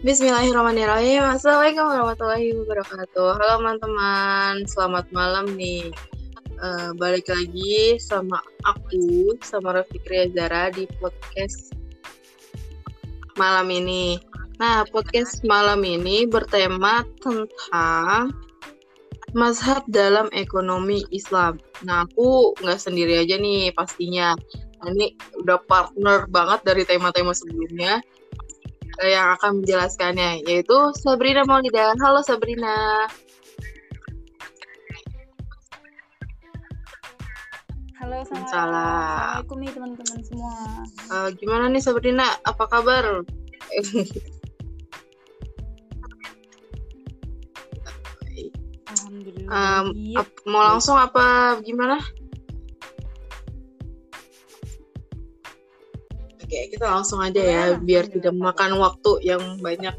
Bismillahirrahmanirrahim. Assalamualaikum warahmatullahi wabarakatuh. Halo teman-teman, selamat malam nih. Uh, balik lagi sama aku, sama Rafiq Zara di podcast malam ini. Nah, podcast malam ini bertema tentang mazhab dalam ekonomi Islam. Nah, aku nggak sendiri aja nih pastinya. Ini udah partner banget dari tema-tema sebelumnya yang akan menjelaskannya yaitu Sabrina Maulida. Halo Sabrina. Halo, selamat Assalamualaikum nih teman-teman semua. Uh, gimana nih Sabrina? Apa kabar? Alhamdulillah. Um, mau langsung apa gimana? Oke, kita langsung aja ya, ya biar tidak makan waktu yang banyak.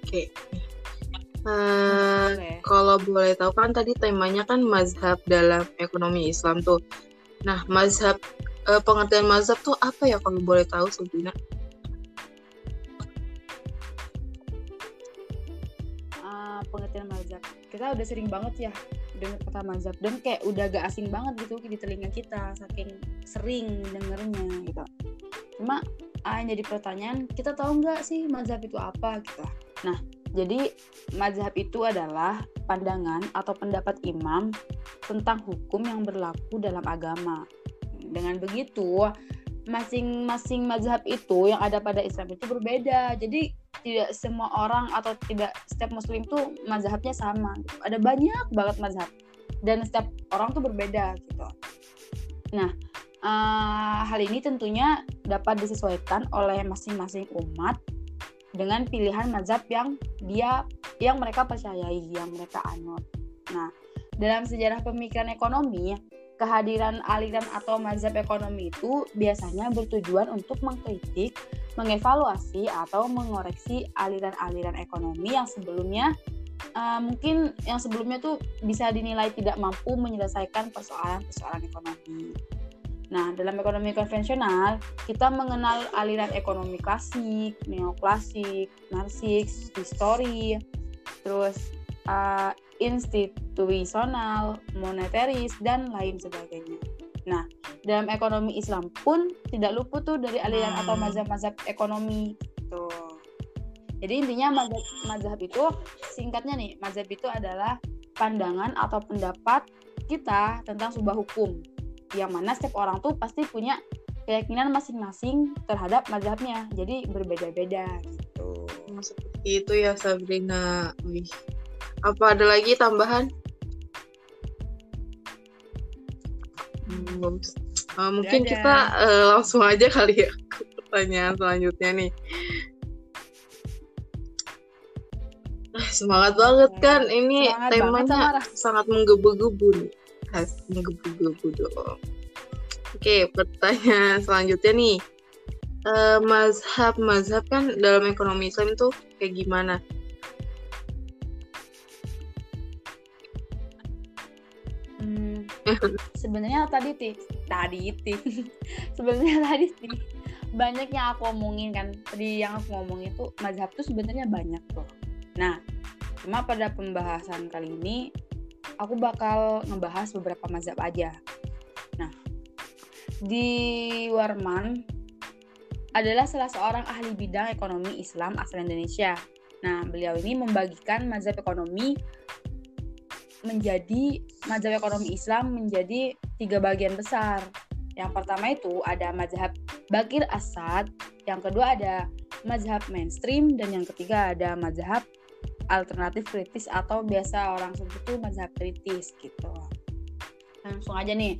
Oke. Uh, kalau boleh tahu kan tadi temanya kan mazhab dalam ekonomi Islam tuh. Nah, mazhab uh, pengertian mazhab tuh apa ya kalau boleh tahu Sabrina? Uh, pengertian mazhab. Kita udah sering banget ya dengar kata mazhab dan kayak udah gak asing banget gitu di telinga kita saking sering dengernya gitu. Cuma ah, yang jadi pertanyaan kita tahu nggak sih mazhab itu apa gitu? Nah jadi mazhab itu adalah pandangan atau pendapat imam tentang hukum yang berlaku dalam agama. Dengan begitu masing-masing mazhab itu yang ada pada Islam itu berbeda. Jadi tidak semua orang atau tidak setiap muslim tuh mazhabnya sama. Ada banyak banget mazhab. Dan setiap orang tuh berbeda gitu. Nah uh, hal ini tentunya dapat disesuaikan oleh masing-masing umat dengan pilihan mazhab yang dia yang mereka percayai yang mereka anut. Nah dalam sejarah pemikiran ekonomi kehadiran aliran atau mazhab ekonomi itu biasanya bertujuan untuk mengkritik mengevaluasi atau mengoreksi aliran-aliran ekonomi yang sebelumnya uh, mungkin yang sebelumnya tuh bisa dinilai tidak mampu menyelesaikan persoalan-persoalan ekonomi. Nah, dalam ekonomi konvensional, kita mengenal aliran ekonomi klasik, neoklasik, marxis, histori, terus uh, institusional, monetaris, dan lain sebagainya. Nah, dalam ekonomi Islam pun tidak luput tuh dari aliran atau hmm. mazhab-mazhab ekonomi. Tuh. Jadi intinya mazhab, mazhab itu singkatnya nih, mazhab itu adalah pandangan atau pendapat kita tentang sebuah hukum. Yang mana setiap orang tuh pasti punya keyakinan masing-masing terhadap mazhabnya. Jadi berbeda-beda gitu. Seperti itu ya Sabrina. Wih. Apa ada lagi tambahan? Uh, mungkin kita uh, langsung aja kali ya ke pertanyaan selanjutnya nih. Ah, semangat banget kan ini semangat temanya sangat menggebu-gebu nih. Menggebu-gebu dong. Oke, pertanyaan selanjutnya nih. Uh, mazhab mazhab kan dalam ekonomi Islam itu kayak gimana? Sebenarnya tadi ti tadi ti sebenarnya tadi ti banyak yang aku omongin kan. Tadi yang aku ngomong itu mazhab tuh sebenarnya banyak tuh nah cuma pada pembahasan kali ini aku bakal ngebahas beberapa mazhab aja. Nah di Warman adalah salah seorang ahli bidang ekonomi Islam asal Indonesia. Nah, beliau ini membagikan mazhab ekonomi menjadi mazhab ekonomi Islam menjadi tiga bagian besar. Yang pertama itu ada mazhab Bakir Asad, yang kedua ada mazhab mainstream, dan yang ketiga ada mazhab alternatif kritis atau biasa orang sebut itu mazhab kritis gitu. Langsung aja nih,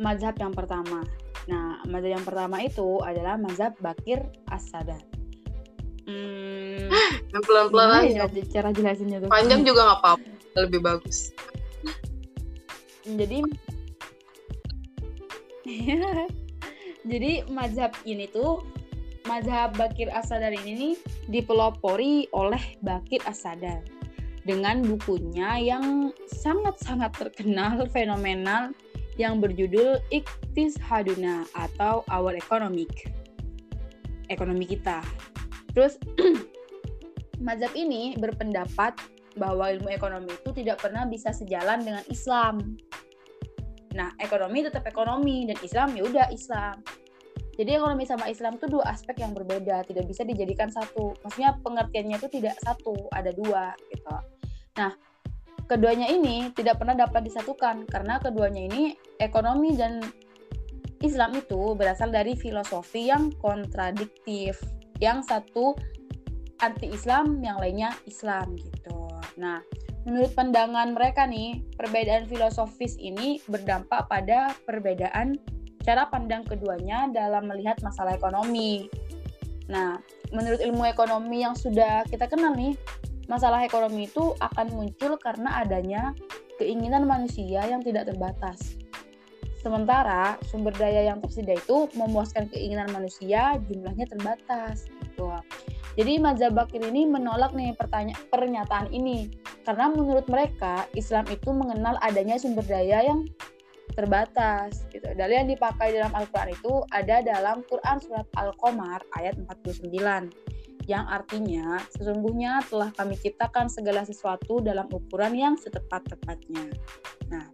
mazhab yang pertama. Nah, mazhab yang pertama itu adalah mazhab Bakir Asadat. Hmm, pelan-pelan aja. Cara jelasinnya tuh. Panjang juga nggak apa-apa lebih bagus jadi jadi mazhab ini tuh mazhab Bakir Asadar ini nih dipelopori oleh Bakir Asadar dengan bukunya yang sangat-sangat terkenal fenomenal yang berjudul Iktis Haduna atau Our Economic. ekonomi kita. Terus mazhab ini berpendapat bahwa ilmu ekonomi itu tidak pernah bisa sejalan dengan Islam. Nah, ekonomi tetap ekonomi dan Islam ya udah Islam. Jadi ekonomi sama Islam itu dua aspek yang berbeda, tidak bisa dijadikan satu. Maksudnya pengertiannya itu tidak satu, ada dua gitu. Nah, keduanya ini tidak pernah dapat disatukan karena keduanya ini ekonomi dan Islam itu berasal dari filosofi yang kontradiktif. Yang satu anti-Islam, yang lainnya Islam gitu. Nah, menurut pandangan mereka nih, perbedaan filosofis ini berdampak pada perbedaan cara pandang keduanya dalam melihat masalah ekonomi. Nah, menurut ilmu ekonomi yang sudah kita kenal nih, masalah ekonomi itu akan muncul karena adanya keinginan manusia yang tidak terbatas. Sementara sumber daya yang tersedia itu memuaskan keinginan manusia jumlahnya terbatas gitu. Jadi mazhab Bakir ini menolak nih pertanyaan pernyataan ini karena menurut mereka Islam itu mengenal adanya sumber daya yang terbatas gitu. Dalil yang dipakai dalam Al-Qur'an itu ada dalam Quran surat Al-Qamar ayat 49 yang artinya sesungguhnya telah kami ciptakan segala sesuatu dalam ukuran yang setepat-tepatnya. Nah,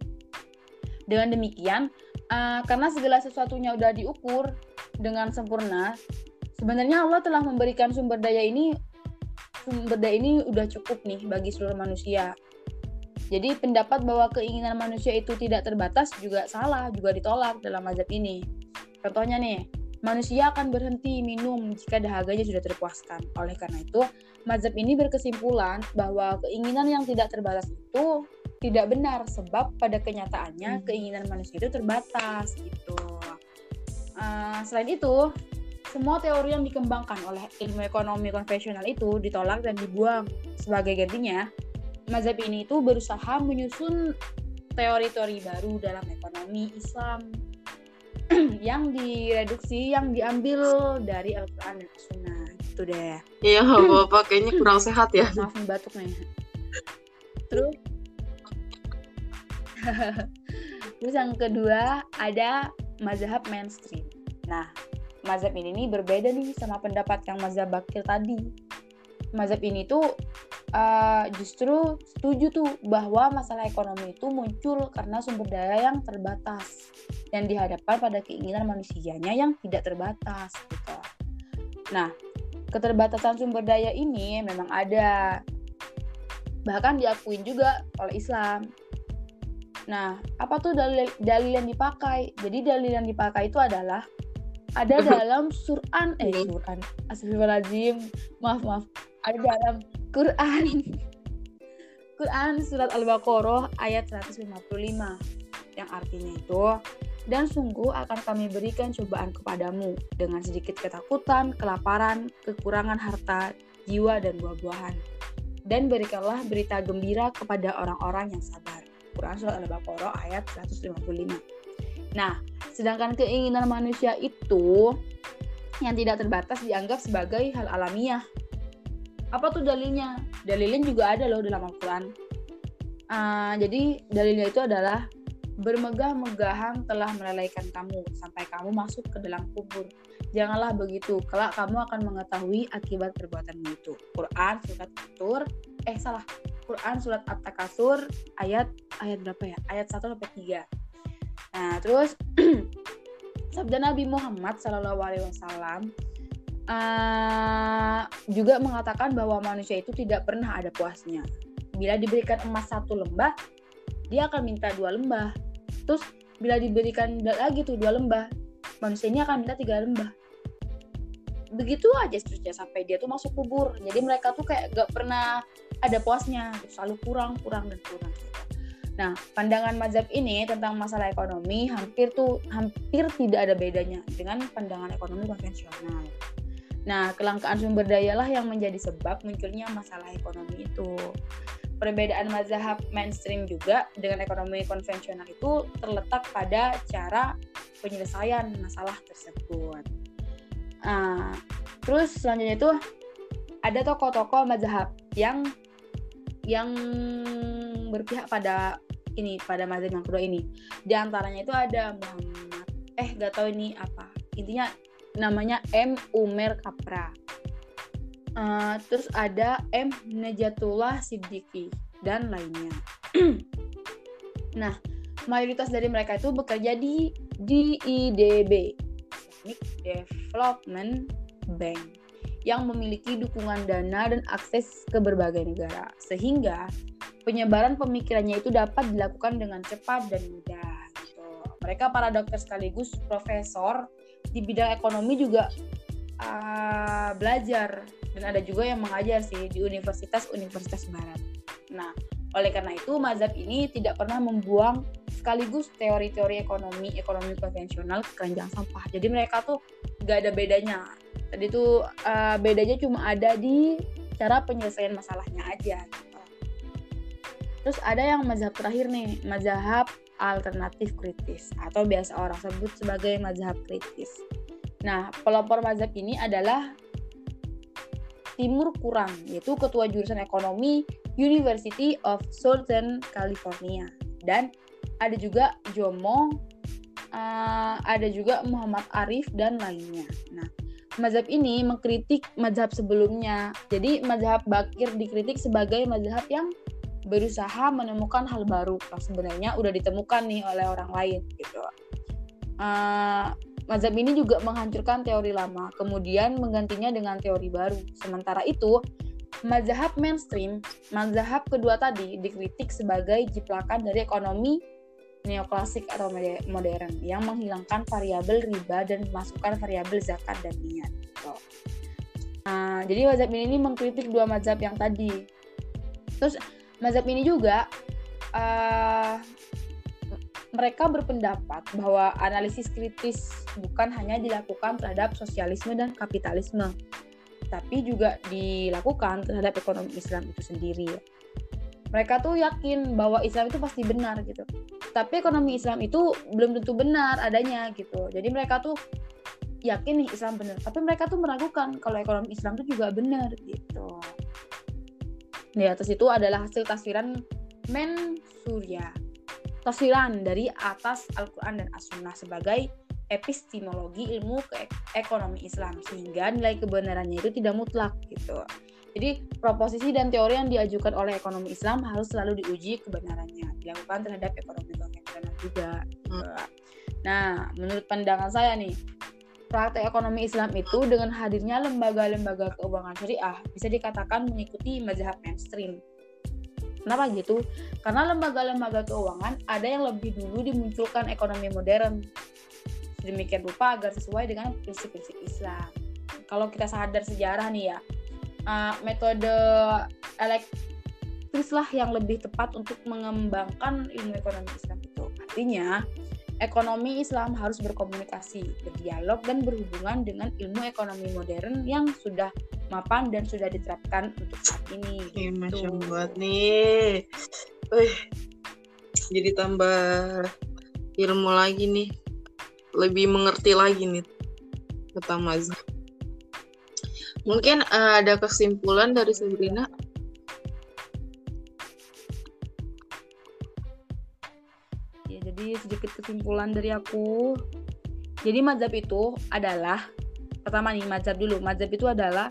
dengan demikian uh, karena segala sesuatunya udah diukur dengan sempurna, sebenarnya Allah telah memberikan sumber daya ini sumber daya ini udah cukup nih bagi seluruh manusia jadi pendapat bahwa keinginan manusia itu tidak terbatas juga salah, juga ditolak dalam mazhab ini. Contohnya nih, manusia akan berhenti minum jika dahaganya sudah terpuaskan. Oleh karena itu, mazhab ini berkesimpulan bahwa keinginan yang tidak terbatas itu tidak benar sebab pada kenyataannya hmm. keinginan manusia itu terbatas gitu. Uh, selain itu, semua teori yang dikembangkan oleh ilmu ekonomi konvensional itu ditolak dan dibuang. Sebagai gantinya, mazhab ini itu berusaha menyusun teori-teori baru dalam ekonomi Islam. Yang direduksi yang diambil dari Al-Quran dan Sunnah gitu deh. Iya bapak kayaknya kurang sehat ya. Maaf batuk nih. Terus terus yang kedua ada mazhab mainstream. Nah mazhab ini nih berbeda nih sama pendapat yang mazhab bakir tadi mazhab ini tuh uh, justru setuju tuh bahwa masalah ekonomi itu muncul karena sumber daya yang terbatas yang dihadapkan pada keinginan manusianya yang tidak terbatas gitu. Nah, keterbatasan sumber daya ini memang ada bahkan diakuin juga oleh Islam. Nah, apa tuh dalil dalil yang dipakai? Jadi dalil yang dipakai itu adalah ada dalam Suran eh Suran Astagfirullahaladzim maaf maaf ada dalam Quran. Quran surat Al-Baqarah ayat 155 yang artinya itu dan sungguh akan kami berikan cobaan kepadamu dengan sedikit ketakutan, kelaparan, kekurangan harta, jiwa dan buah-buahan. Dan berikanlah berita gembira kepada orang-orang yang sabar. Quran surat Al-Baqarah ayat 155. Nah, sedangkan keinginan manusia itu yang tidak terbatas dianggap sebagai hal alamiah. Apa tuh dalilnya? Dalilnya juga ada loh dalam Al-Quran. Uh, jadi dalilnya itu adalah bermegah-megahan telah melelaikan kamu sampai kamu masuk ke dalam kubur. Janganlah begitu kelak kamu akan mengetahui akibat perbuatanmu itu. Quran surat Tur eh salah. Quran surat At-Takasur ayat ayat berapa ya? Ayat 1 sampai 3 nah terus sabda Nabi Muhammad Wasallam uh, juga mengatakan bahwa manusia itu tidak pernah ada puasnya. Bila diberikan emas satu lembah, dia akan minta dua lembah. Terus bila diberikan lagi tuh dua lembah, manusia ini akan minta tiga lembah. Begitu aja seterusnya sampai dia tuh masuk kubur. Jadi mereka tuh kayak gak pernah ada puasnya, selalu kurang, kurang dan kurang. Nah, pandangan mazhab ini tentang masalah ekonomi hampir tuh hampir tidak ada bedanya dengan pandangan ekonomi konvensional. Nah, kelangkaan sumber daya lah yang menjadi sebab munculnya masalah ekonomi itu. Perbedaan mazhab mainstream juga dengan ekonomi konvensional itu terletak pada cara penyelesaian masalah tersebut. Nah, terus selanjutnya itu ada tokoh-tokoh mazhab yang yang berpihak pada ini pada mazhab yang kedua ini. Di antaranya itu ada Muhammad eh gak tahu ini apa. Intinya namanya M. Umer Kapra. Uh, terus ada M. Najatullah Siddiqui dan lainnya. Nah mayoritas dari mereka itu bekerja di DIDB Technic Development Bank yang memiliki dukungan dana dan akses ke berbagai negara, sehingga penyebaran pemikirannya itu dapat dilakukan dengan cepat dan mudah. Gitu. Mereka para dokter sekaligus profesor di bidang ekonomi juga uh, belajar dan ada juga yang mengajar sih di universitas-universitas barat. Nah, oleh karena itu mazhab ini tidak pernah membuang sekaligus teori-teori ekonomi ekonomi konvensional ke keranjang sampah. Jadi mereka tuh gak ada bedanya tadi tuh uh, bedanya cuma ada di cara penyelesaian masalahnya aja gitu. Terus ada yang mazhab terakhir nih mazhab alternatif kritis atau biasa orang sebut sebagai mazhab kritis nah pelopor mazhab ini adalah Timur Kurang yaitu ketua jurusan ekonomi University of Southern California dan ada juga Jomo uh, ada juga Muhammad Arif dan lainnya. Nah, mazhab ini mengkritik mazhab sebelumnya. Jadi mazhab Bakir dikritik sebagai mazhab yang berusaha menemukan hal baru yang sebenarnya udah ditemukan nih oleh orang lain gitu. Uh, mazhab ini juga menghancurkan teori lama, kemudian menggantinya dengan teori baru. Sementara itu, mazhab mainstream, mazhab kedua tadi dikritik sebagai jiplakan dari ekonomi neoklasik atau modern yang menghilangkan variabel riba dan memasukkan variabel zakat dan niat. Gitu. Nah, jadi mazhab ini mengkritik dua mazhab yang tadi. Terus mazhab ini juga uh, mereka berpendapat bahwa analisis kritis bukan hanya dilakukan terhadap sosialisme dan kapitalisme, tapi juga dilakukan terhadap ekonomi Islam itu sendiri. Mereka tuh yakin bahwa Islam itu pasti benar gitu. Tapi ekonomi Islam itu belum tentu benar adanya gitu. Jadi mereka tuh yakin nih Islam benar. Tapi mereka tuh meragukan kalau ekonomi Islam itu juga benar gitu di atas itu adalah hasil tafsiran Men Surya tafsiran dari atas Al-Quran dan As-Sunnah sebagai epistemologi ilmu ke ekonomi Islam sehingga nilai kebenarannya itu tidak mutlak gitu jadi proposisi dan teori yang diajukan oleh ekonomi Islam harus selalu diuji kebenarannya, dilakukan terhadap ekonomi konvensional juga. Hmm. Nah, menurut pandangan saya nih, praktek ekonomi Islam itu dengan hadirnya lembaga-lembaga keuangan syariah bisa dikatakan mengikuti mazhab mainstream. Kenapa gitu? Karena lembaga-lembaga keuangan ada yang lebih dulu dimunculkan ekonomi modern. Demikian rupa agar sesuai dengan prinsip-prinsip Islam. Kalau kita sadar sejarah nih ya, uh, metode elektris lah yang lebih tepat untuk mengembangkan ilmu ekonomi Islam itu. Artinya, ekonomi Islam harus berkomunikasi, berdialog, dan berhubungan dengan ilmu ekonomi modern yang sudah mapan dan sudah diterapkan untuk saat ini. Gitu. Masya Allah nih. Wih, jadi tambah ilmu lagi nih. Lebih mengerti lagi nih tentang mazhab. Mungkin uh, ada kesimpulan dari Sabrina. Jadi sedikit kesimpulan dari aku. Jadi mazhab itu adalah pertama nih mazhab dulu. Mazhab itu adalah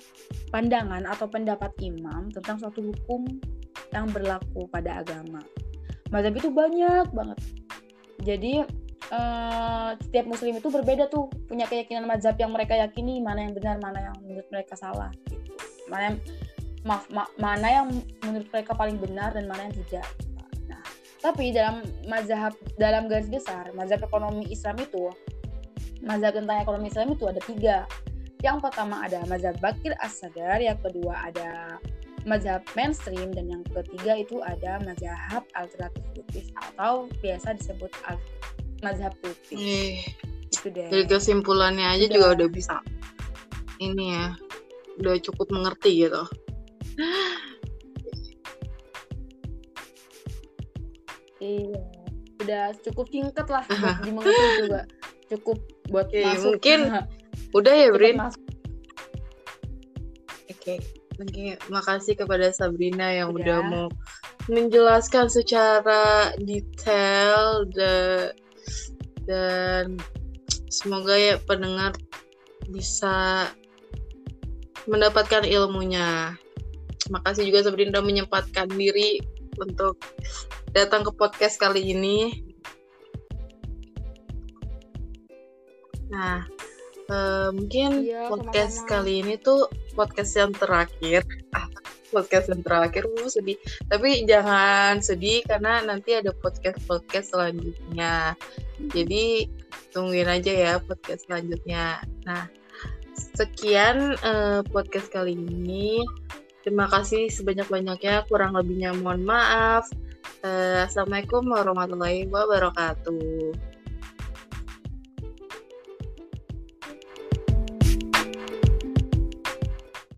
pandangan atau pendapat imam tentang suatu hukum yang berlaku pada agama. Mazhab itu banyak banget. Jadi uh, setiap muslim itu berbeda tuh punya keyakinan mazhab yang mereka yakini mana yang benar mana yang menurut mereka salah gitu mana yang maaf ma mana yang menurut mereka paling benar dan mana yang tidak tapi dalam mazhab dalam garis besar mazhab ekonomi Islam itu mazhab tentang ekonomi Islam itu ada tiga yang pertama ada mazhab Bakir As-Sadar yang kedua ada mazhab mainstream dan yang ketiga itu ada mazhab alternatif atau biasa disebut mazhab putih. Nih, itu deh. Dari kesimpulannya aja udah. juga udah bisa ini ya, udah cukup mengerti gitu. Iya, udah cukup singkat lah buat dimengerti juga. Cukup buat Oke, masuk. Mungkin udah ya, Brin. Oke. Oke, makasih kepada Sabrina yang udah, udah mau menjelaskan secara detail the dan semoga ya pendengar bisa mendapatkan ilmunya. Makasih juga Sabrina menyempatkan diri untuk datang ke podcast kali ini. Nah, uh, mungkin iya, podcast -sama. kali ini tuh podcast yang terakhir. Ah, podcast yang terakhir uh, sedih. Tapi jangan sedih karena nanti ada podcast-podcast selanjutnya. Jadi tungguin aja ya podcast selanjutnya. Nah, sekian uh, podcast kali ini. Terima kasih sebanyak-banyaknya. Kurang lebihnya mohon maaf. Uh, Assalamualaikum warahmatullahi wabarakatuh.